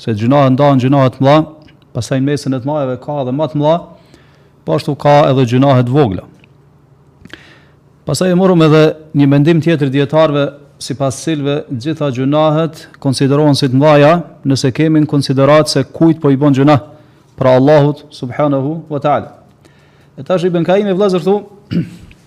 se gjynahet ndahen gjynahet t'mdha, pastaj në mesin e t'mdhajave ka edhe ma të mdha, po ashtu ka edhe gjynahe t'vogla. Pastaj e morëm edhe një mendim tjetër t'dijetarëve, sipas cilve gjitha gjynahet konsiderohen si të mdhaja, nëse kemi në konsideratë se kujt po i bon gjynah, pra Allahut subhanahu wa ta'ala. E tash Ibn Kajimi vllezër thu,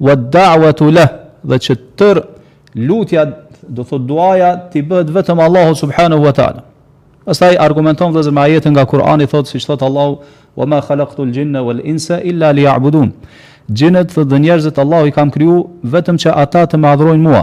Wa da'watu lah, dhe që tërë lutja do thotë duaja t'i bëhet vetëm Allahut subhanahu wa taala. Pastaj argumenton vllezër me ajetin nga Kur'ani thotë siç thotë Allahu wa ma khalaqtu al-jinna wal insa illa liya'budun. Xhinët dhe njerëzit Allahu i kam kriju vetëm që ata të më adhurojnë mua.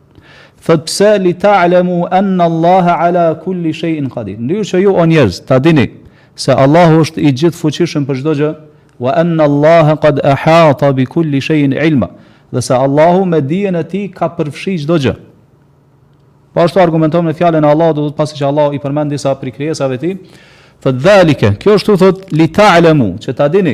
Thotë pse li ta'lamu anna Allah ala kulli shay'in qadir. Në mënyrë që ju o njerëz ta dini se Allahu është i gjithëfuqishëm për çdo gjë, wa anna Allah qad ahata bi kulli shay'in ilma. Dhe se Allahu me dijen e tij ka përfshi çdo gjë. Po ashtu argumenton me fjalën e Allahut, do të thotë pasi që Allahu i përmend disa prej krijesave të tij, thotë dhalike, kjo është thotë li ta'lamu, që ta dini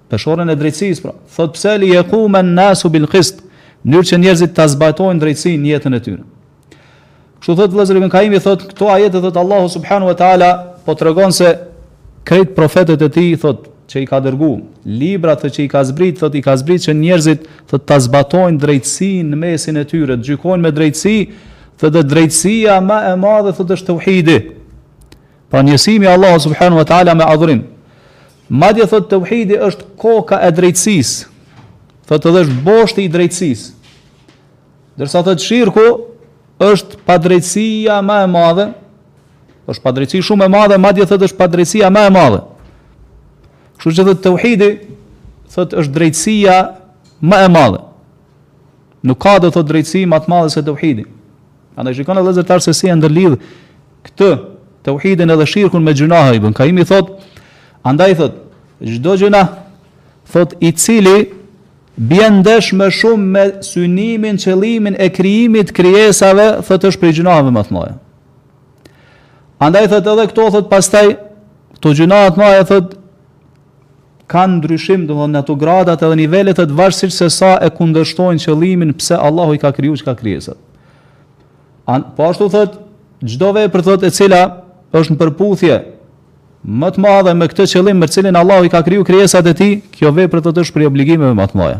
Peshoren e drejtësisë pra, thotë pse li yaqume nasu bil qist, në mënyrë që njerëzit ta zbatojnë drejtësinë në jetën e tyre. Kështu thotë vëllezër Ibn Kaimi thotë këto ajete thotë Allahu subhanahu wa taala po tregon se krejt profetët e tij thotë që i ka dërgu, librat thotë që i ka zbrit, thotë i ka zbrit që njerëzit të ta zbatojnë drejtësinë në mesin e tyre, të gjykojnë me drejtësi, thotë dhe drejtësia ma e madhe, thotë është tauhidi. Pra njësimi i Allahut subhanahu wa ta'ala me adhurim. Madje thotë tauhidi është koka e drejtësisë. Thotë edhe është boshti i drejtësisë. Ndërsa thotë shirku është padrejtësia më e madhe, është padrejtësi shumë e madhe, madje thotë është padrejtësia më e madhe. Kështu që thotë tauhidi thotë është drejtësia më e madhe. Nuk ka do thotë drejtësi më të madhe se tauhidi. Andaj shikoni vllezër tani se si e ndërlidh këtë tauhidin edhe shirkun me gjynahe. Ibn Kaimi thotë, andaj thotë, çdo gjynah, thotë i cili bjen ndesh më shumë me synimin, qëllimin e krijimit t'krijesave, thotë është prej gjynaheve ma t'mdhaja. Andaj thotë edhe këto thotë pastaj, këto gjynahet t'mdhaja thotë, Kanë ndryshim, do të thotë ato gradat edhe nivelet thotë varësisht se sa e kundërshtojnë qëllimin pse Allahu i ka kriju çka krijesat. An, po ashtu thotë, çdo vepër thotë e cila është në përputhje më të madhe me këtë qëllim me cilin Allahu i ka kriju krijesat e tij, kjo vepër thotë është prej obligimeve më të mëdha.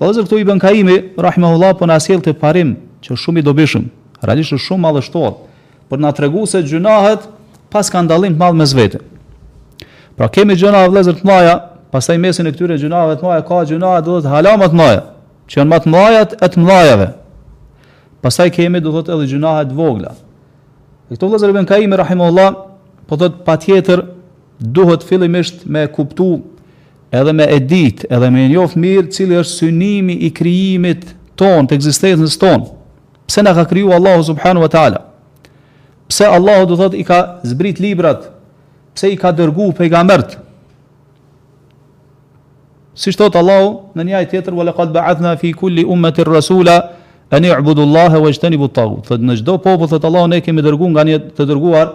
Vëllazër këtu Ibn Kaimi, rahimahullah, po na sjell një parim që është shumë i dobishëm, realisht është shumë madhështor, për me na tregu se gjynahet paskan dallim të madh mes vete. Pra kemi gjynahe vëllazër të mëdha, pastaj n'mesin e këtyre gjynaheve të mëdha ka gjynahe do thotë hala ma të mëdha, që janë më të mëdha e të mëdhajave. Pastaj kemi do thotë edhe gjynahe të vogla. Dhe këto vëllazër Ibn Kaimi rahimahullah, po thotë patjetër duhet fillimisht me kuptu Edhe me e ditë, edhe me e njoftë mirë cili është synimi i krijimit tonë, të ekzistencës tonë. Pse na ka kriju Allahu subhanu wa ta'ala? Pse Allahu do thot i ka zbrit librat? Pse i ka dërgu pejgamberët? Siç thot Allahu në një ajet tjetër, wa laqad ba'athna fi kulli ummatin rasula ani'budu Allaha wajtanibu at-taghut. Thot në çdo popull thot Allahu ne kemi dërgu nga një të dërguar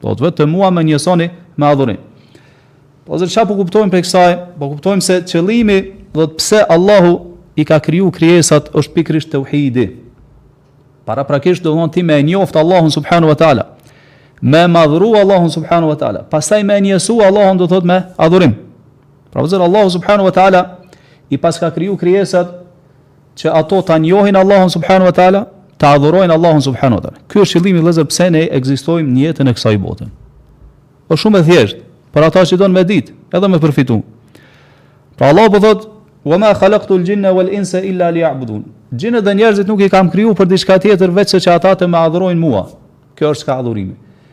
Do thot vetëm mua më njësoni me adhurim. Vëllezër çfarë po kuptojmë prej kësaj? Po kuptojmë se qëllimi do thot pse Allahu i ka kriju krijesat është pikërisht tauhidi. Paraprakisht do thot ti me e njoft Allahun subhanahu wa taala. Me e madhëru Allahun subhanahu wa taala. Pastaj me e njësu Allahun do thot me adhurim. Pra vëllezër Allahu subhanahu wa taala i paska kriju krijesat që ato ta njohin Allahun subhanahu wa taala, ta adhurojnë Allahun subhanahu wa taala. Ky është qëllimi vëllezër pse ne ekzistojmë në jetën e kësaj bote. Është shumë e thjeshtë për ata që don me ditë, edhe me përfitu. Pra Allahu po thotë, "Wa ma khalaqtu al-jinna wal-insa illa liya'budun." Xhinët dhe njerëzit nuk i kam kriju për diçka tjetër veçse që ata të më adhurojnë mua. Kjo është çka adhurimi.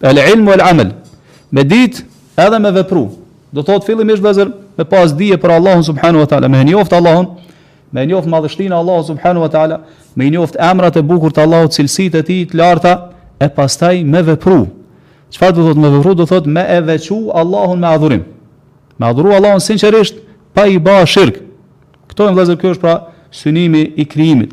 El ilm wal amal. Me ditë edhe me vepru. Do thotë fillimisht vëllezër me pas dije për Allahun subhanahu wa taala, me njoft Allahun, me njoft madhështinë e Allahut subhanahu wa taala, me njoft emrat e bukur të Allahut, cilësitë e tij të larta e pastaj me vepru. Çfarë do thotë me vepru? Do thotë me e veçu Allahun me adhurim. Me adhuru Allahun sinqerisht pa i ba shirk. Këto vëllezër kjo është pra synimi i krijimit.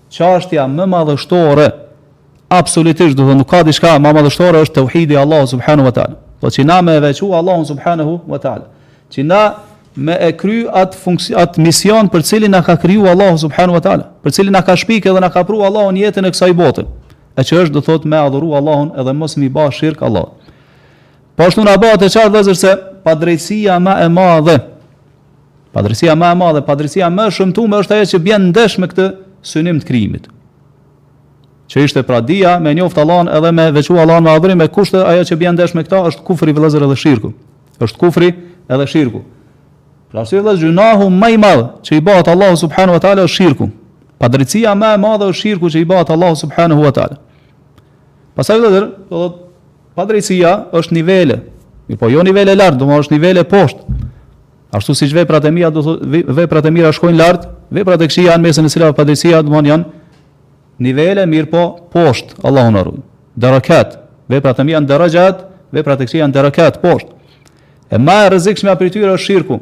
Çështja më madhështore, absolutisht, do thotë nuk ka diçka më madhështore është tauhidi i Allahut subhanahu wa taala. Po që na me e veçu Allahun subhanahu wa taala. Që na me e kry atë funksion atë mision për të cilin na ka kriju Allahu subhanahu wa taala, për të cilin na ka shpik edhe na ka pru Allahu në jetën e kësaj bote. E që është do thotë me adhuru Allahun edhe mos me i ba shirk Allahut. Po ashtu na bëhet e qartë vëllezër se padrejtësia më e madhe Padrejtësia më e madhe, padrejtësia më e shëmtuar është ajo që bjen ndesh me këtë synim të krijimit. Që ishte pra dija me njoft Allahun edhe me veçu Allahun me adhurim e kush është ajo që bjen ndesh me këta është kufri vëllezër edhe shirku. Është kufri edhe shirku. Pra si dhe gjynahu më i madh që i bëhet Allahut subhanahu wa taala është shirku. Padrejtësia më e madhe është shirku që i bëhet Allahut subhanahu wa taala. Pastaj do të thotë, do thotë padrejtësia është nivele. Mirëpo jo nivele lart, domethënë është nivele poshtë. Ashtu siç veprat e mia do thotë veprat e mira shkojnë lart, veprat e këqija në mesin e cilave padrejtësia domethënë janë nivele mirëpo poshtë, Allahu na ruaj. Darakat, veprat e mira janë daraxhat, veprat e këqija janë darakat poshtë. E më e rrezikshme prej tyre është shirku.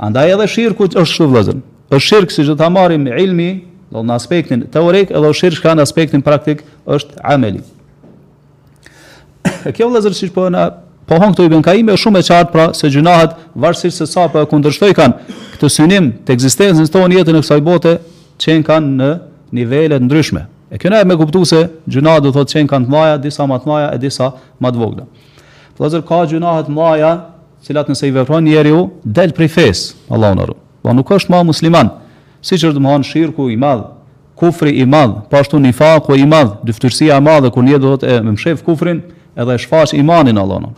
Andaj edhe shirku është kështu vëllazër. Është shirk siç do ta marrim ilmi, domethënë në aspektin teorik edhe është shirk në aspektin praktik është ameli. Kjo vëllazër siç po na pohon këtu Ibn Kajimi është shumë e qartë pra se gjynahet varësisht se sa po e kundërshtojkan këtë synim të ekzistencës tonë n'jetën e kësaj bote qenkan në nivele të ndryshme. E kjo na jep me kuptu se gjynahet do thotë qenkan të mdhaja, disa më të mdhaja e disa më të vogla. Vëllazër ka gjynahe të mdhaja të cilat nëse i vepron njeriu del prej fesë, Allahu na ruaj. Po nuk është më musliman, siç është domethënë shirku i madh, kufri i madh, po ashtu nifaku i madh, dyftyrësia e madhe kur një do thotë e mshef kufrin, edhe e shfaq imanin Allahu na.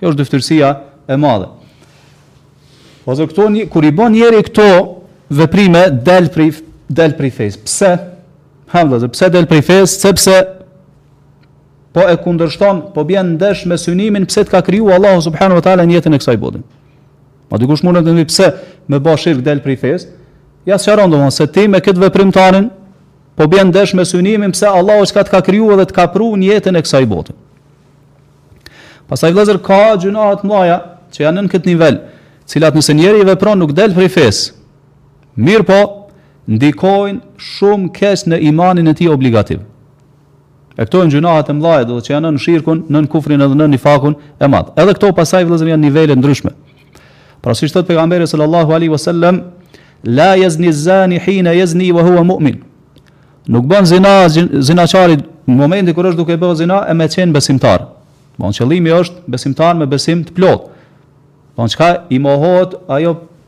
Kjo është dyftyrësia e madhe. Vëllazër këto një, kur i bën njeri këto veprime del prej del prej fesë. Pse? Hamdallë, pse del prej fesë? Sepse po e kundërshton, po bjen ndesh me synimin pse të ka kriju Allahu subhanu wa ta'ala n'jetën e kësaj bote. Ma dikush mundet me thënë pse me ba shirk del prej fesë, ja sqaron domethënë, se ti me këtë veprimtarin, po bjen ndesh me synimin pse Allahu s'ka të ka kriju edhe të ka pru n'jetën e kësaj bote. Pasaj vllezër ka gjynahe t'mdhaja që janë nën këtë nivel, cilat nëse njeri i vepron nuk del prej fesë, mirëpo, ndikojnë shumë keq në imanin e tij obligativ. E këto janë gjynahet e mëdha, do të thotë që janë nën shirkun, nën kufrin edhe nën nifakun e madh. Edhe këto pasaj vëllezër janë nivele të ndryshme. Pra siç thot pejgamberi sallallahu alaihi wasallam, la yazni zani hina yazni wa huwa mu'min. Nuk bën zina zinaqari në momentin kur është duke bërë zina e me qenë besimtar. Domethënë qëllimi është besimtar me besim të plot. Domethënë çka i mohohet ajo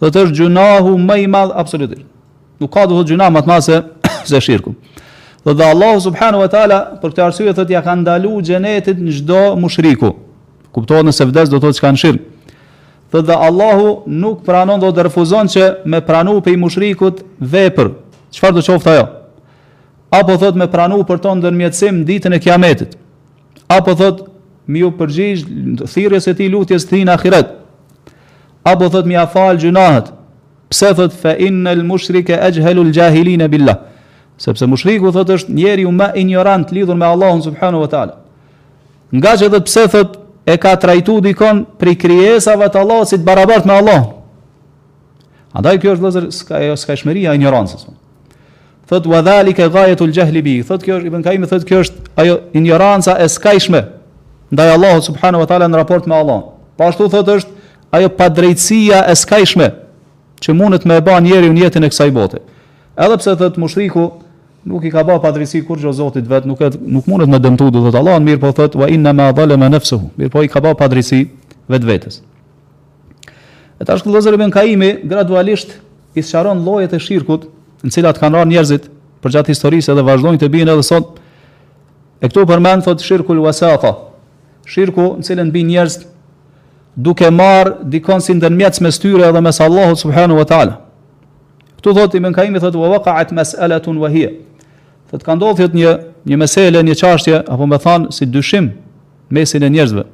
Do të thotë është gjunahu më i madh absolutisht. Nuk ka të thotë gjunah më të madh se, se shirku. Dhe dhe Allahu subhanu wa ta'ala për këtë arsye thotë ja ka ndalu xhenetin çdo mushriku. Kuptohet nëse vdes do të thotë çka në shirk. Dhe dhe Allahu nuk pranon dhe dhe refuzon që me pranu prej mushrikut vepër. Çfarëdo qoftë ajo? Apo thotë me pranu për to ndërmjetësim ditën e kiametit. Apo thotë me iu përgjigj thirrjes së tij lutjes së tij në ahiret. Apo thot me ia fal gjynahet. Pse thot fe innel mushrike exhhelul xhahiline billah. Sepse mushriku thot është njeriu më injorant lidhur me Allahun subhanu wa ta'ala. Ngaqë thot pse thot e ka trajtu dikon prej krijesave të Allahut si të barabart me Allahun. Andaj kjo është vllezër skaj, skajshmëria injorancës. Thot wa zalika ghayatul jahl bi. Thot kjo është Ibn Kaimi thot kjo është ajo injoranca e skajshme ndaj Allahut subhanahu wa taala në raport me Allah. Po ashtu thot është ajo padrejtësia e skajshme që mundet me e ba njeriu në jetën e kësaj bote. Edhe pse thot mushriku nuk i ka ba padrejtësi kurgjo Zotit vet, nuk e nuk mundet me dëmtu do thot Allahun, mirëpo thot wa inna ma zalama nafsuhu. Mirëpo i ka ba padrejtësi vetvetes. E tash vëllezër Ibn Kaimi gradualisht i sqaron llojet e shirkut në cilat kanë ra njerëzit përgjatë historisë edhe vazhdojnë të bijnë edhe sot. E këtu përmend thot shirkul wasata. Shirku në cilën bijnë njerëz duke marr dikon si ndërmjetës mes tyre edhe mes Allahut subhanahu wa taala. Këtu thot Ibn Kaimi thot wa waqa'at mas'alatun wa hiya. Thot ka ndodhur një një meselë, një çështje apo me thanë si dyshim mesin e njerëzve.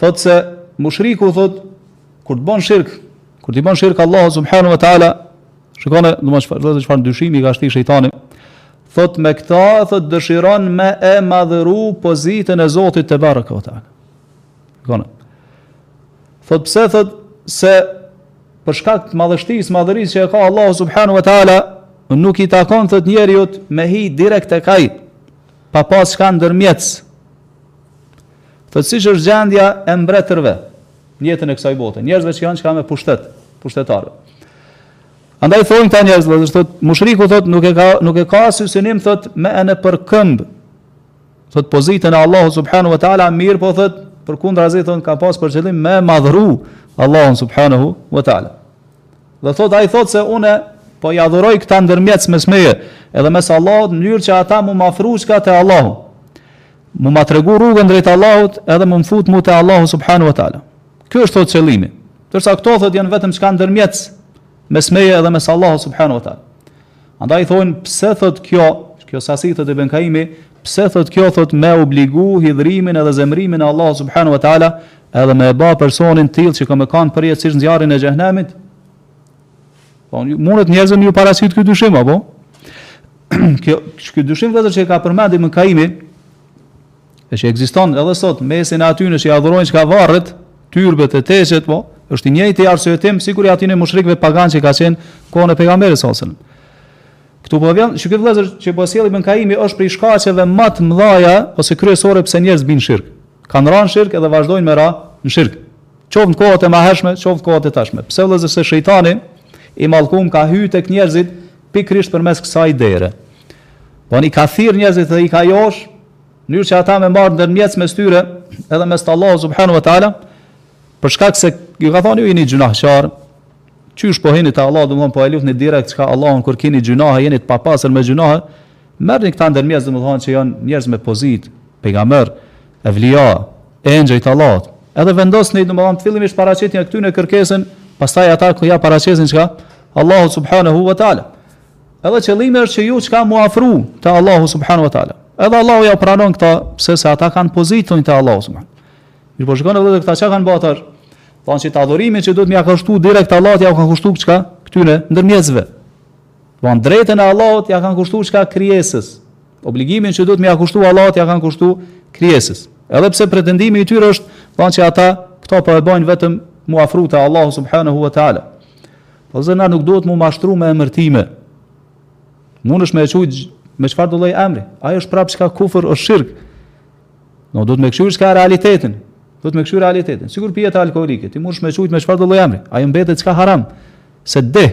Thotë se mushriku thotë kur t'i bon shirk, kur t'i bon shirk Allahu subhanahu wa taala, shikoni domosht çfarë do të çfarë dyshimi i ka shti shejtani. Thot me këta, thot dëshiron me e madhëru pozitën e Zotit tebareke wa taala. Thot pse, thot se për shkak të madhështis, madhëris që e ka Allahu subhanu wa ta'ala, nuk i takon, thot njeriut, me hi direkt tek ai, pa pas çka ndërmjetës, Thot siç është gjendja e mbretërve në jetën e kësaj bote, njerëzve që janë çka me pushtet, pushtetarëve. Andaj thonë këta njerëz, vëllazër, thotë, mushriku thotë nuk e ka nuk e ka si synim thotë me e nëpërkëmbë. Thotë pozitën e Allahut subhanahu wa taala mirëpo thotë përkundrazi thonë ka pas për qëllim me madhru Allahun subhanahu wa taala. Dhe thotë ai thotë se unë po i adhuroj këta ndërmjetës mes meje, edhe mes Allahut në mënyrë që ata mu me m'afru çka te Allahu. Mu me ma tregu rrugën drejt Allahut edhe mu me m'fut mu te Allahu subhanu wa ta'ala. Ky është thotë qëllimi. Ndërsa këto thotë janë vetëm çka ndërmjetës mes meje edhe mes Allahu subhanu wa ta'ala. Andaj thonë pse thotë kjo, kjo sasi thotë Ibn Kaimi, pse thotë kjo thotë me obligu hidhrimin edhe zemrimin e Allahu subhanu wa ta'ala edhe me e ba personin e tillë që ka me kanë përjetësisht në zjarrin e xhehnemit, Po mundet njerëzve me ju paraqit ky dyshim apo? Kjo ky dyshim vëllezër që e ka përmend Ibn Kaimi, e që ekziston edhe sot mesin e atyne që i adhurojnë çka varret, tyrbet e teqet, po, është i njëjti arsyetim sikur i atyne mushrikëve pagan që kan qenë kohën e pejgamberit sallallahu alajhi wasallam. Këtu po vjen, shikoni vëllezër që po sjell Ibn Kaimi është prej shkaqeve më të mëdha ose kryesore pse njerëz bin shirk. Kanë ra në shirk edhe vazhdojnë me ra në shirk. Qoftë në kohët e mahershme, qoftë në kohët e tashme. Pse vëllezër se shejtani i mallkuar ka hyrë tek njerëzit pikërisht përmes kësaj dere. Po i ka thirr njerëzit dhe i ka josh në mënyrë që ata me marr ndërmjetës mes tyre edhe mes Allahu subhanahu wa taala për shkak se ju ka thënë ju jeni gjunahçar. Qysh po hini te Allahu, domthon po e lutni direkt çka Allahun kur keni gjunahe, jeni të papastër me gjunahe, Merrni këta ndërmjetës domethënë që janë njerëz me pozitë, pejgamber, evlija, engjëj të Allahut. Edhe vendosni domethënë fillimisht paraqitjani këtyne kërkesën, pastaj ata kur ja paraqesin çka? Allahu subhanahu wa taala. Edhe qëllimi është që ju çka mu afru te Allahu subhanahu wa taala. Edhe Allahu ja pranon këta, pse se ata kanë pozitën te Allahu subhanahu. Mirëpo shikoni vëlla këta çka kanë bërë atar. Domethënë atë adhurimin që duhet me ja kushtu direkt Allahut ja u ka kushtu çka? Këtyre ndërmjetësve. Domethënë drejtën e Allahut ja kanë kushtuar çka krijesës. Obligimin që duhet me ja kushtu Allahut ja kanë kushtu krijesës. Edhe pse pretendimi i tyre është, thonë që ata këto po e bëjnë vetëm mu afru te Allahu subhanahu wa taala. Po vllazën nuk duhet mu mashtru me emërtime. Mundesh ti me e qujt me çfarëdo lloj emri. Ajo është prapë çka kufër është shirk. Domethënë duhet me kshyr çka realitetin. Duhet me kshyr realitetin. Sikur pijet alkoholike, ti mundesh me qujt me çfarëdo lloj emri. Ajo mbetet çka haram. Se deh,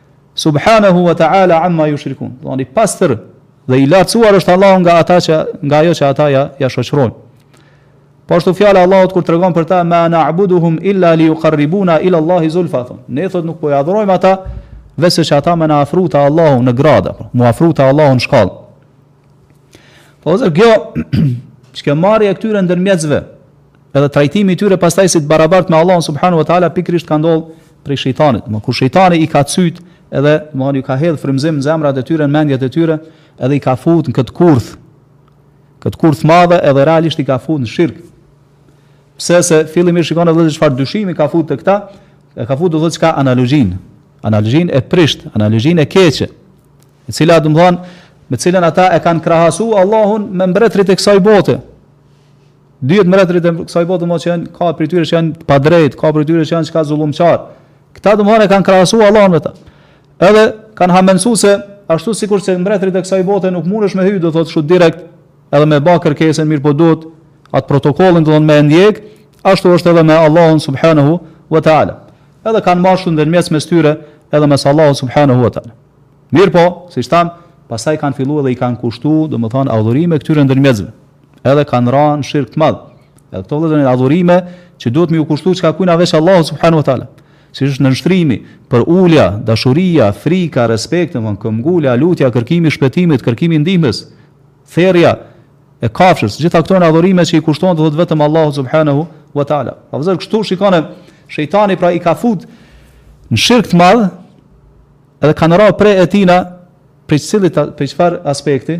Subhanahu wa ta'ala amma yushrikun. Domethënë i pastër dhe i lartësuar është Allahu nga ata që nga ajo që ata ja, ja shoqërojnë. Po ashtu fjala e Allahut kur tregon për ta ma na'buduhum illa li yuqarribuna ila Allahi zulfa. Ne thot nuk po i adhurojmë ata veçse që ata me na afru te Allahu në grada, po, mu afru te Allahu në shkallë. Po kjo çka marrje e këtyre ndërmjetësve, Edhe trajtimi i tyre pastaj si të barabartë me Allahun subhanahu wa taala pikërisht ka ndodhur prej shejtanit. Më kur shejtani i ka cyt edhe domthon ju ka hedh frymzim në zemrat e tyre, në mendjet e tyre, edhe i ka fut në këtë kurth. Këtë kurth madhe edhe realisht i ka fut në shirk. Pse se fillimisht shikon edhe çfarë dyshimi ka fut te këta, e ka fut do thotë çka analogjin. Analogjin e prisht, analogjin e keqe. E cila domthon me cilën ata e kanë krahasu Allahun me mbretërit e kësaj bote. Dyjet mbretërit e kësaj bote më që janë ka prej tyre që janë të padrejtë, ka prej tyre që janë çka zullumçar. Këta domethënë kanë krahasuar Allahun me ta. Edhe kanë hamensu se ashtu sikur se mbretërit e kësaj bote nuk mundesh me hy, do thotë kështu direkt, edhe me ba kërkesën mirëpo duhet atë protokollin domthonë me ndjek, ashtu është edhe me Allahun subhanahu wa taala. Edhe kanë marrë shumë ndërmjetës mes tyre edhe mes Allahut subhanahu wa taala. Mirëpo, siç tham, pastaj kanë filluar dhe i kanë kushtuar, domethënë adhurime këtyre ndërmjetësve. Edhe kanë ra në shirk të madh. Edhe këto vëllezër janë adhurime që duhet me ju kushtu çka kujt, veç Allahu subhanahu wa taala. Si është nënshtrimi për ulja, dashuria, frika, respekti, domethënë këmbëngulja, lutja, kërkimi i shpëtimit, kërkimi i ndihmës, therrja e kafshës, gjitha këto janë adhurime që i kushtohen thotë vetëm Allahu subhanahu wa taala. Po vëllezër kështu shikoni shejtani pra i ka fut në shirk të madh edhe kanë ra pre e tina për çfarë aspekti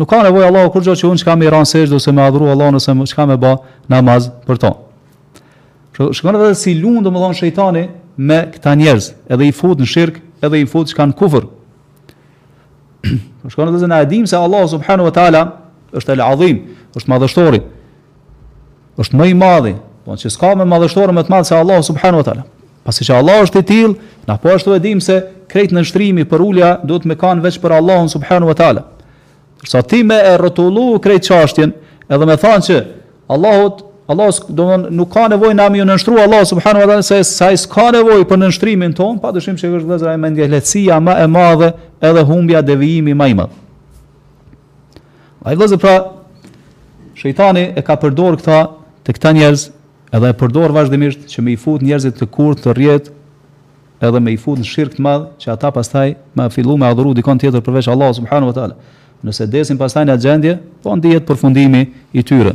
Nuk ka nevojë Allahu kurrë që unë çka me i ra n'sexhde ose me adhuru Allahun ose me çka me bë namaz për to. Kështu shikoni dhe si lun domethënë shejtani me këta njerëz, edhe i fut në shirk, edhe i fut çka në kufër. Shikoni dhe se na e dim se Allahu subhanahu wa taala është el-Adhim, është madhështori. Është më i madhi, po që s'ka më madhështor më të madh se Allahu subhanahu wa taala. Pasi që Allahu është i tillë, na po ashtu e dimë se krejt nënshtrimi përulja duhet me kanë veç për Allahun subhanahu wa taala. Saqë ti me e rrotullu krejt çashtjen, edhe me thanë që Allahut Allahu thotë nuk ka nevojë na me iu nënshtru Allah subhanahu wa taala se Ai s'ka nevojë për nënshtrimin tonë, pa dyshim se është vëllezër mendjelehtësia më e madhe edhe humbja devijimi më i madh. Ai vëllezër pra shejtani e ka përdor këta te këta njerëz, edhe e përdor vazhdimisht që me i fut njerëzit te kurthi te rrjeti, edhe me i fut në shirk të madh, që ata pastaj me fillu me adhuru dikon tjetër përveç Allah subhanu wa ta'ala. Nëse vdesin pastaj n'at gjendje, po dihet përfundimi i tyre.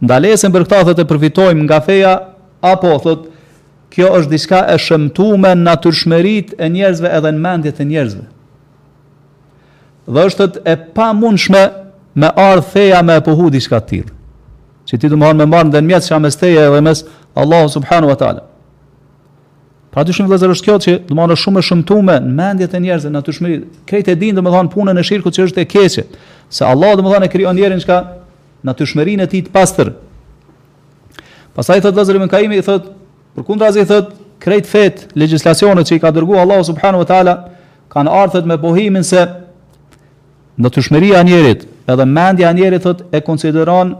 Ndalesën për këtë thotë e përfitojmë nga feja apo thotë kjo është diçka e shëmtume në natyrshmëritë e njerëzve edhe në mendjet e njerëzve. Dhe është thotë e pamundshme me ardh feja me e pohu diçka të tillë. Që ti domethënë me marr ndërmjetës çka mes teje dhe mes Allahu subhanahu wa taala. Pa dyshim vëllezër është kjo domethënë shumë e shëmtume në mendjet e njerëzve në natyrshmëri. Krejt e dinë domethënë punën e shirkut që është e keqe. Se Allah domethënë e krijon njerin çka natyrshmërinë e tij të pastër. Pastaj thot vëllezër Ibn Kajimi thot, përkundrazi thot, krejt fetë, legjislacionet që i ka dërguar Allahu subhanahu wa taala kanë ardhur me pohimin se natyrshmëria e njerit, edhe mendja e njerit thot e konsideron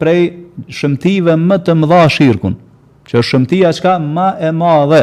prej shëmtive më të mëdha shirkun, që është shëmtia çka më e madhe.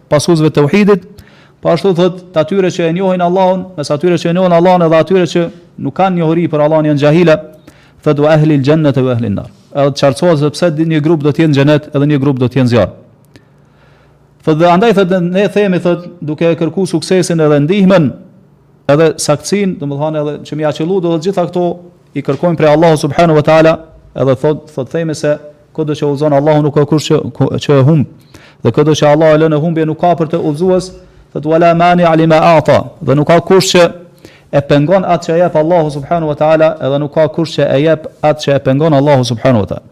pasuesve të teuhidit, po ashtu thot të atyre që e njohin Allahun, mes atyre që e njohin Allahun edhe atyre që nuk kanë njohuri për Allahun janë xhahila, thot wa ahli al-jannah wa ahli an-nar. Edhe të qartësohet se pse një grup do të jenë në xhenet edhe një grup do të jenë në zjarr. Thot dhe andaj thot ne themi thot duke kërkuar suksesin edhe ndihmën Edhe saktësinë, domethënë edhe që me ia qëllu domethënë të gjitha këto i kërkojmë prej Allahu subhanahu wa taala, edhe thot thot themi se këdo që udhzon Allahu nuk ka kush që që e humb. Dhe këdo që Allahu e lë në humbje nuk ka për të udhzues, thot wala mania lima ata, dhe nuk ka kush që e pengon atë që e jep Allahu subhanahu wa taala, edhe nuk ka kush që e jep atë që e pengon Allahu subhanahu wa taala.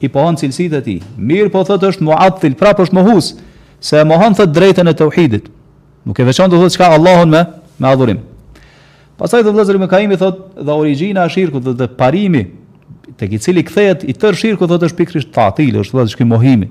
i pohon cilësitë e tij, mirëpo thotë është mu'attil, prapë është mohues, se e mohon të drejtën e tauhidit. Nuk e veçon do thotë çka Allahun me me adhurim. Pastaj vëllezër Ibn Kajimi thotë se origjina e shirkut dhe, dhe parimi tek i cili kthehet i tërë shirku thotë është pikërisht tatil, është vëllezër mohimi.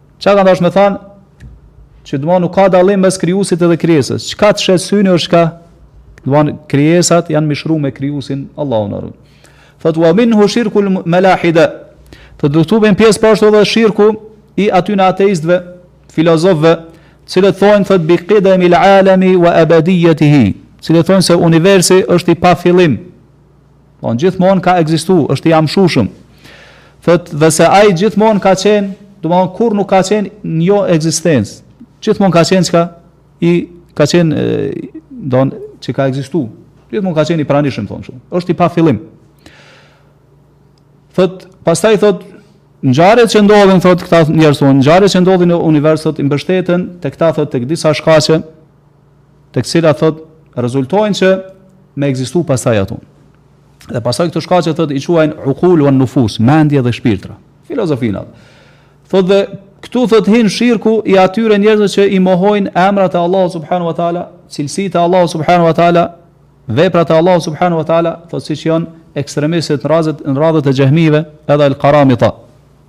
Çka kanë dashur me thënë? Që do nuk ka dallim mes krijuesit dhe krijesës. Çka të sheh syni është çka? Do të thonë krijesat janë mishruar me krijuesin Allahu na ruajt. Thot wa minhu shirku al-malahida. Te kjo bën pjesë po ashtu edhe shirku i atyne ateistëve, filozofëve, të cilët thonë thot bi qidami al-alami wa abadiyatihi. Të cilët thonë se universi është i pa fillim. Don gjithmonë ka ekzistuar, është i amshushëm. Thot dhe se ai gjithmonë ka qenë, do të thotë kurrë nuk ka qenë në jo ekzistencë. Gjithmonë ka qenë çka i ka qenë don që ka ekzistuar. Gjithmonë ka qenë i pranishëm thonë kështu. Është i pa fillim. Thot pastaj thot ngjarjet që ndodhin thot këta njerëz thonë ngjarjet që ndodhin në univers thot i mbështeten tek ta thot tek disa shkaqe të cilat thotë rezultojnë që me ekzistu pastaj ato. Dhe pastaj këto shkaqe thotë i quajnë uqul wan nufus, mendje dhe shpirtra. Filozofinat. Thotë dhe këtu thotë hin shirku i atyre njerëzve që i mohojnë emrat e Allahut subhanahu wa taala, cilësitë e Allahut subhanahu wa taala, veprat e Allahut subhanahu wa taala, thotë siç janë ekstremistët në radhët në radhët e xhehmive, edhe el-qaramita.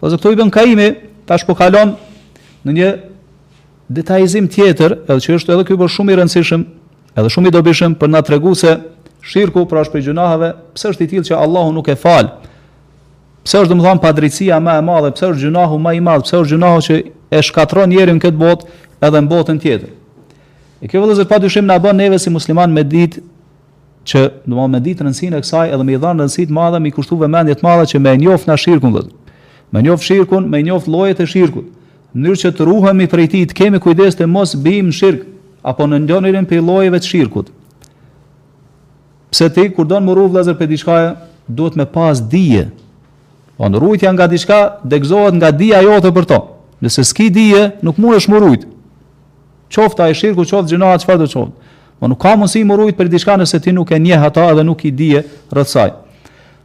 Vëllezër këtu Ibn Kajimi, tash po kalon në një detajizim tjetër, edhe që është edhe ky po shumë i rëndësishëm, edhe shumë i dobishëm për me na tregu se shirku pra është prej gjynaheve, pse është i tillë që Allahu nuk e fal, pse është domethan padrejtsia ma e madhe, pse është gjynahu ma i madh, pse është gjynahu që e shkatron njerin në këtë botë edhe në botën tjetër. E kjo vëllezër pa dyshim na bon neve si musliman me ditë që domethënë me ditë rëndësinë e kësaj edhe me i dhan rëndësi të madhe, me i kushtu vëmendje të madhe që me e njoft na shirkun vëllezër. Me njoft shirkun, me njoft llojet e shirkut, në mënyrë që të ruhemi prej tij, të kemi kujdes të mos biem në shirk apo në ndonjërin prej llojeve të shirkut. Se ti kur don m'u ruajt vëllezër prej diçka, duhet me pas dije. Po rujtja nga diçka degëzohet nga dija jote për to. Nëse s'ki dije, nuk mundesh m'u rujt. Qoftë ai shirku, qoftë gjynah çfarëdo qoftë. Po nuk ka mundësi me u rujt për diçka nëse ti nuk e njeh ata edhe nuk i dije rreth saj.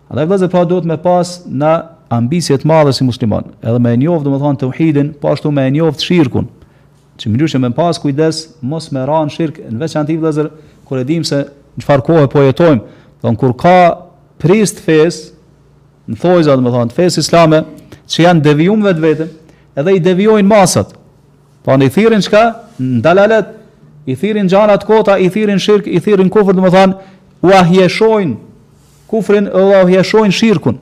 Andaj vllezër pra duhet me pas një ambicie të madhe si musliman, edhe me e njoftë domethënë teuhidin, po ashtu me e njoftë shirkun, në mënyrë që me pas kujdes, mos me ra në shirk, në veçanti vllezër, kur e dim se në çfarë kohe po jetojmë, domethënë kur ka prishës të fesë, në thojza domethënë, fesë islame, që e kanë deviju vetveten, edhe i devijojnë masat, Po i thirrin çka? Në dalalet, i thirrin në gjana të kota, i thirrin në shirk, i thirrin në kufër, domethënë ua hijeshojnë kufrin dhe ua hijeshojnë shirkun.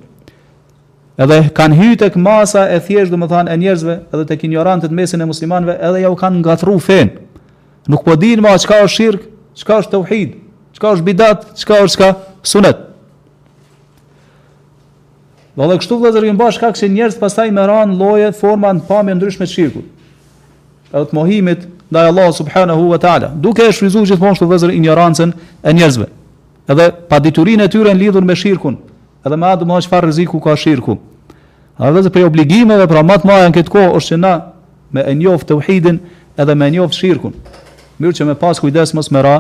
Edhe kanë hyrë tek masa e thjeshtë, domethënë e njerëzve, edhe tek injorantët në mesin e muslimanëve, edhe jau kanë ngatrru fenë. Nuk po dinë ma çka është shirk, çka është tauhid, çka është bidat, çka është çka sunet. Edhe kështu vllezër u ban shkak që njerëzit pastaj me ra në lloje, forma në pamje të ndryshme të shirkut. Edhe të mohimit, ndaj Allah subhanahu wa ta'ala. Duke e shfrytëzu gjithashtu vllezër ignorancen e njerëzve. Edhe paditurinë e tyre në lidhur me shirkun. Edhe me atë se çfarë rreziku ka shirku. Andaj prej obligimeve pra ma të mdhaja në këtë kohë është që na me e njoftë teuhidin edhe me njoftë shirkun. Në mënyrë që me pas kujdes mos me ra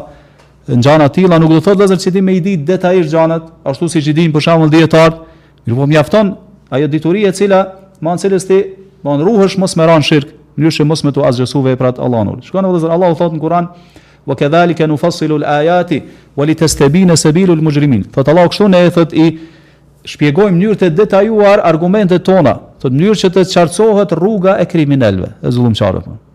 Gjana të tilla nuk do thot vllezër që ti me i ditë detajisht gjanët, ashtu siç i dinë për shembull dijetarët, mirëpo mjafton ajo dituri e cila, me anë të cilës ti, mundesh me u rujt mos me ra në shirk, në mënyrë që mos me t'i asgjësu veprat Allahu. Shikoni vllezër, Allahu thot në Kuran, wa kadhalika nufassilu al-ayati wa litastabina sabilu al-mujrimin. Thot Allahu kështu ne thot i shpjegojmë në mënyrë të detajuar argumentet tona, thot në mënyrë që të qartësohet rruga e kriminelëve, e zullumçarëve.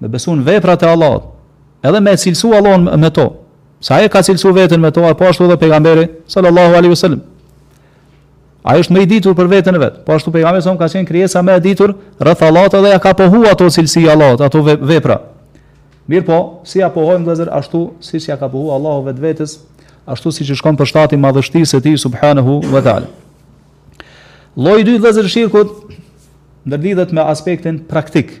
Me besu në veprat e Allahut, edhe me e cilësu Allahun me to, se ai e ka cilësu veten me to, e po ashtu edhe pejgamberi sallallahu alaihi wasallam. Ai është më i ditur për veten e vet. Po ashtu pejgamberi s.a.s. ka qenë krijesa më e ditur rreth Allahut dhe ja ka pohu ato cilësi Allahut, ato vepra. Mirëpo, si ja pohojmë vëllazër ashtu siç ja ka pohu Allahu vetvetes, ashtu siç i shkon për shtati madhështisë së tij subhanahu wa taala. Lloji i dytë vëllazër i shirkut ndërlidhet me aspektin praktik,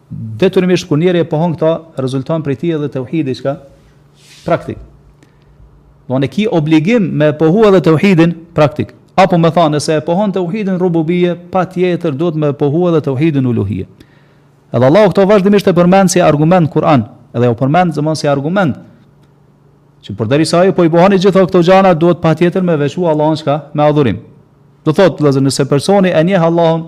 Detyrimisht kur njeriu e pohon këta, rezulton prej tij edhe tauhidi çka praktik. Domethënë ki obligim me e pohu edhe tauhidin praktik. Apo me thanë, nëse e pohon tauhidin rububie, patjetër duhet me e pohu edhe tauhidin uluhie. Edhe Allahu këtë vazhdimisht e përmend si argument në Kur'an, edhe jau përmend, domethënë si argument. Që përderisa ju po i pohoni gjitha këto gjana, duhet patjetër me veçu Allahun çka me adhurim. Do thotë, vllezër, nëse personi e njeh Allahun,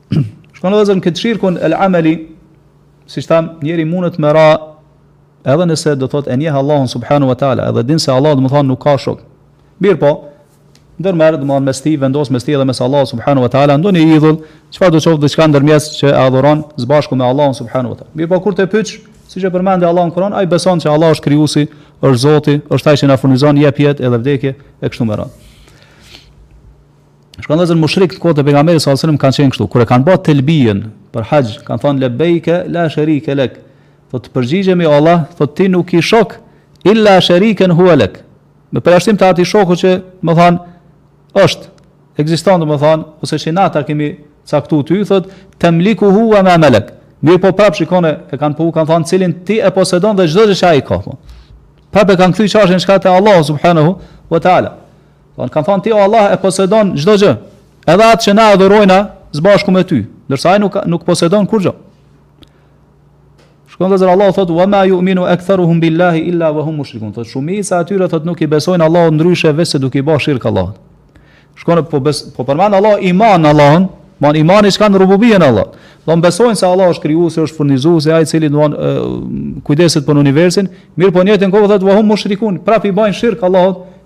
Shkon edhe në këtë shirkun el ameli, siç tham, njëri mundet me ra edhe nëse do të thotë e njeh Allahun subhanahu wa taala, edhe din se Allah do të thonë nuk ka shok. Mirëpo, ndërmerr do të thonë mes ti vendos mes ti edhe mes Allahut subhanahu wa taala, ndonjë idhull, çfarë do të thotë diçka ndërmjet që e adhuron së bashku me Allahun subhanahu wa taala. Mirëpo kur ta pyetsh, siç e përmend Allahu në Kur'an, ai beson se Allah është krijuesi, është Zoti, është ai që na furnizon jep jetë edhe vdekje e kështu me radhë. Shkon do të thotë mushrikët kohës pejgamberit s.a.s. kanë qenë kështu. Kur e kanë ba telbijen për haxh, kanë thonë lebejke, la sherike lek. Thot të përgjigjemi Allah, thot ti nuk ki shok, illa sheriken hue lek. Me përjashtim të atij shoku që domethënë, është, ekziston domethënë, ose që na ta kemi caktu ty, thot temlikuhu ue ma melek. Mirëpo prapë shikone, e kanë po u kanë thonë cilin ti e posedon dhe çdo gjë që ai ka. Po. Prapë e kanë kthy çështjen çka te Allah, subhanahu, wa ta'ala. Don kan thon ti o Allah e posedon çdo gjë. Edhe atë që na adhurojna së bashku me ty, ndërsa ai nuk nuk posedon kurrgjë. Shkon do të thotë Allah thot, wa ma ju'minu ektharuhum billahi illa wa hum mushrikun. Thot, shumica e atyre thot nuk i besojnë Allah ndryshe veç se duke i ba shirkë Allah. Shkon po, bes, po përmen Allah iman në Allah, ama imani çka në rububijen Allahut. Domethënë besojnë se Allah është krijues, është furnizues, ai i cili kujdeset për universin, mirëpo njëjtën kohë thot, wa hum mushrikun, prap i bajnë shirk Allah,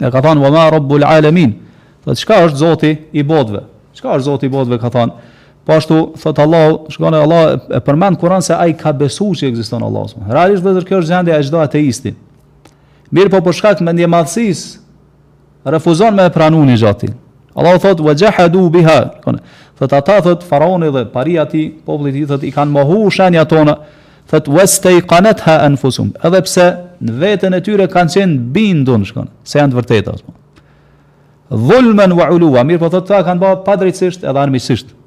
Ja ka thënë wa ma rabbul alamin. Do të thotë çka është Zoti i botëve? Çka është Zoti i botëve ka thënë? Po ashtu thot Allahu, shkon e Allah e përmend Kur'an se ai ka besuar se ekziston Allahu subhanahu. Realisht vetë kjo është gjendja e çdo ateisti. Mirëpo për shkak të mendjemadhësisë refuzon me pranu një Zot. Allahu thot wa jahadu biha. Thot ata thot faraoni dhe paria e tij, populli i thot i kanë mohu shenjat tona. Thot wastayqanatha anfusuhum, edhe pse në veten e tyre kanë qenë bindun, shkon, se janë të vërteta. Dhulman wa uluwa, mirëpo thot këtë e kanë bërë padrejtisht edhe armiqësisht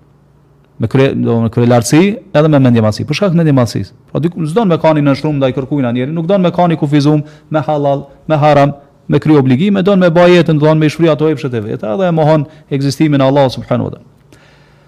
me kre, do me kryelartësi edhe me mendjemadhësi. Për shkak të mendjemadhësisë. Pra do s'don me kan i nënshtrum ndaj kërkujna njëri, nuk don me kan i kufizum me halal, me haram, me kry obligime, don me ba jetën, don me shfry ato epshet e veta dhe e mohon ekzistimin e Allahut subhanahu wa taala.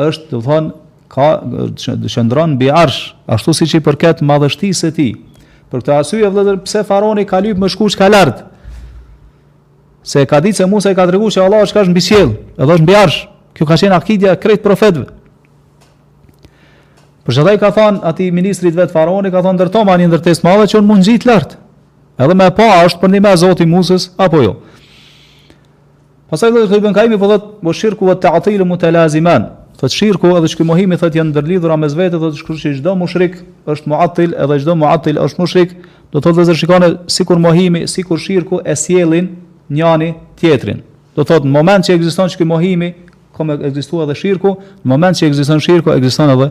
është, do thonë, ka qëndron mbi arsh, ashtu siç i përket madhështisë së tij. Për këtë arsye vëllazër, pse faraoni ka lyp me shku çka lart? Se ka ditë se Musa i ka treguar se Allahu është mbi qiell, edhe është mbi arsh. Kjo ka qenë akidja e krejt profetëve. Për çfarë i ka thënë atij ministrit vet faraoni ka thënë ndërtoma një ndërtesë madhe që un mund ngjit lart. Edhe me pa a është përnjëmend Zoti Musës apo jo. Pastaj thotë Ibn Kaimi thotë wa shirku wa ta'tilu mutalaziman. Thotë shirku edhe ky mohimi thotë janë ndërlidhura mes vete thotë kush i çdo mushrik është muatil edhe çdo muatil është mushrik. Do thotë vëllezër shikoni sikur mohimi, sikur shirku e sjellin njani tjetrin. Do thotë në moment që ekziston ky mohimi, ka me ekzistu edhe shirku, në moment që ekziston shirku ekziston edhe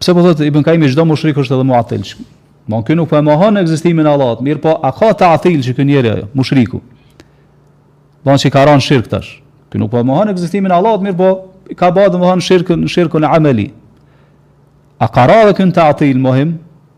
Pse po thotë Ibn Kaimi çdo mushrik është edhe muatil. Domethënë ky nuk po e mohon ekzistimin e Allahut, mirëpo a ka ta'til te ky njeri a jo, mushriku. Domethënë që ka ranë shirk tash. Ky nuk po e mohon ekzistimin e Allahut, mirëpo ka ba domethënë shirkun, shirkun ameli. A ka ra edhe ky në ta'til mohim?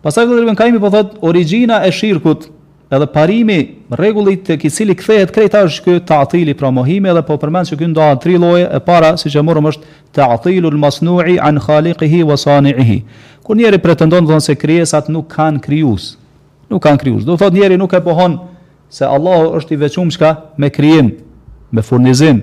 Pastaj vetë Ibn Kaimi po thot, origjina e shirkut edhe parimi rregulli te i cili kthehet krejt tash ky ta'tili pra mohimi edhe po përmend se ky ndahet tri lloje e para siç e morëm është ta'tilul masnu'i an khaliqihi wa sani'ihi kur njeri pretendon thon se krijesat nuk kanë krijues nuk kanë krijues do thot njeri nuk e pohon se Allahu është i veçum çka me krijim me furnizim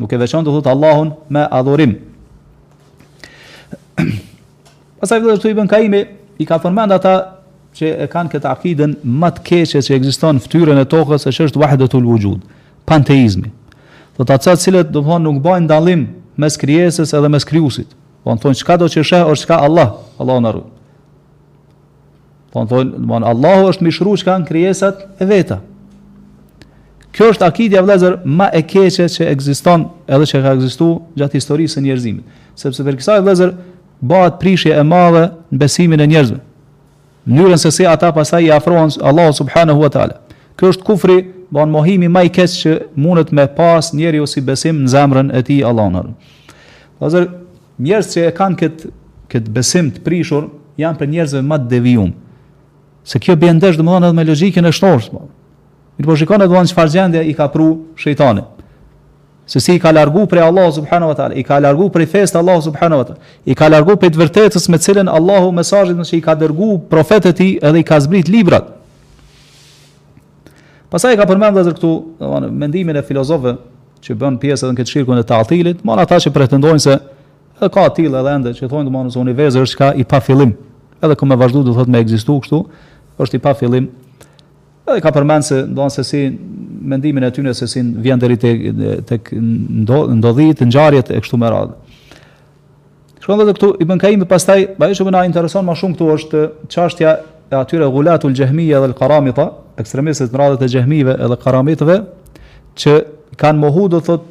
Nuk e veçon do thotë Allahun me adhurim. Pasaj vetë Ibn Kaimi, i ka përmend ata që e kanë këtë akiden ma të keqe që ekziston në fytyrën e tokës, që është wahdatul wujud, panteizmi. Do të thotë të cilët domethënë nuk bajnë dallim mes krijesës edhe mes krijuesit. Po thonë çkado që sheh është çka Allah, Allahu na rujt. Po thonë, domethënë, Allahu është mishru që ka në krijesat e veta. Kjo është akidja vlezër ma e keqe që egziston edhe që ka egzistu gjatë historisë së njerëzimit. Sepse prej kësaj vlezër bahet prishje e madhe në besimin e njerëzve. mënyrën se si ata pasaj i afrohen Allahut subhanahu wa ta'ala. Kjo është kufri, domethënë mohimi ma i keq që mundet me pas njeriu si besim në zemrën e tij Allahu na rujt. Vlezër, Njerëz që e kanë këtë këtë besim të prishur janë prej njerëzve ma të devijum. Se kjo bjen ndesh domethënë edhe me logjikën e shëndoshë. Po. Mirëpo shikoni vëllezër në çfarë gjendje i ka pru shejtani. Se si i ka largu prej Allahut subhanahu wa taala, i ka largu prej fesë së Allahut subhanahu wa taala, i ka largu prej të vërtetës me të cilën Allahu mesazhin që i ka dërgu profetët e tij edhe i ka zbrit librat. Pastaj ka përmend vëllezër këtu, domthonë mendimin e filozofëve që bën pjesë edhe në këtë shirkun e ta'tilit, domthonë ata që pretendojnë se edhe ka të tillë edhe ende që thonë domthonë se universi është çka i pafillim, edhe ka me vazhdu do thotë me ekzistu kështu, është i pafillim. Edhe ka përmend se domthonë se si mendimin e tyne se si vjen deri tek tek ndodhitë ngjarjet e kështu me radhë. Shkon dhe këtu Ibn Kaimi pastaj, ajo që më na intereson më shumë këtu është çështja e atyre gulatul jahmiya wal-qaramita, ekstremistët në radhët e jahmive edhe karamitëve, që kanë mohu do thot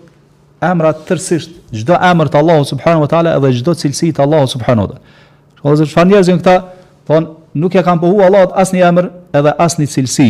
emra tërësisht, çdo emër të Allahut subhanahu wa taala edhe çdo cilësi të Allahut subhanahu wa taala. Shkon dhe çfarë njerëz janë këta, thon nuk ia kanë pohu Allahut asnjë emër edhe asnjë cilësi.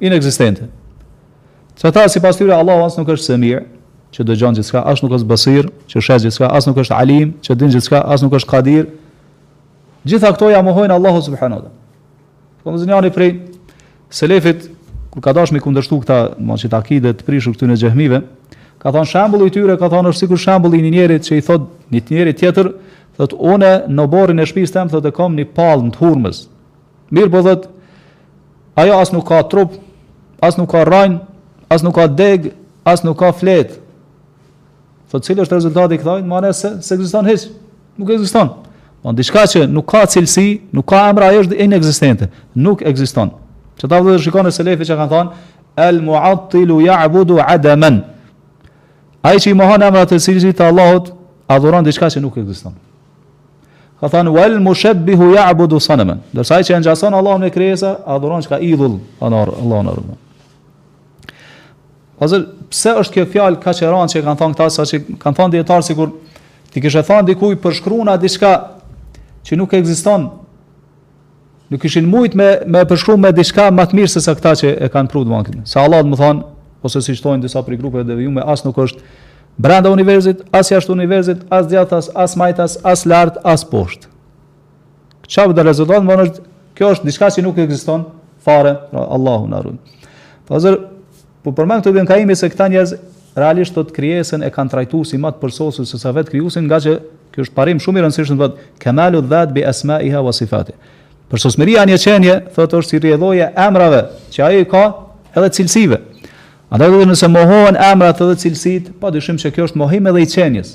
inekzistente. Sa që sipas tyre Allahu as nuk është Semi, që dëgjon gjithçka, as nuk është Basir, që sheh gjithçka, as nuk është Alim, që din gjithçka, as nuk është Qadir. Gjitha këto ja mohojnë Allahu subhanahu wa taala. Pra njani prej selefit kur ka dashur me i kundërshtu këta do të thotë akide të prishur këtyre xhehmive, ka thënë shembulli i tyre ka thënë është sikur shembulli i një njeri që i thot një njeri tjetër, thot unë në oborrin e shtëpisë tem thotë kam një palmë të hurmës. Mirëpo thotë, ajo as nuk ka trup, as nuk ka rrajë, as nuk ka degë, as nuk ka fletë. Thot cili është rezultati i kësaj? Mana se s'ekziston hiç. Nuk ekziston. Po diçka që nuk ka cilësi, nuk ka emër, ajo është inekzistente. Nuk ekziston. Prandaj edhe shikon selefi që kanë thonë, el muattilu ja'budu ademen. Ai që i mohon emrat e cilësitë e Allahut, adhuron diçka që nuk ekziston. Ka thanë wal mushabbihu ya'budu sanaman. Ndërsa ai që e ngjason Allahun me krijesa, adhuron çka idhull, Allahu na rujt. Ose pse është kjo fjalë kaq e randë që kanë thanë këta sa që kanë thanë dijetarët sikur t'i kishe thanë dikujt përshkruna diçka që nuk ekziston Nuk kishin mujt me e përshkru me diçka ma të mirë se sa këta që e kanë pru domethanë. Se Allahu do të thotë, ose siç thojnë disa prej grupeve të devijume, as nuk është brenda universit, as jashtë universit, as djathtas, as majtas, as lart, as poshtë. Çfarë del rezultat, kjo është diçka që nuk ekziston fare, pra Allahu na ruaj. Pazër Po përmend këtu Ibn Kaimi se këta njerëz realisht thotë krijesën e kanë trajtu si ma të përsosur se sa vetë krijuesin, ngaqë ky është parim shumë i rëndësishëm thotë kemalu dhat bi asma'iha wa sifatiha. Përsosmëria e një qenie thotë është si rrjedhojë e emrave që ajo i ka edhe cilësive. Andaj thotë nëse mohohen emrat edhe cilësitë, padyshim që kjo është mohim edhe i qenies.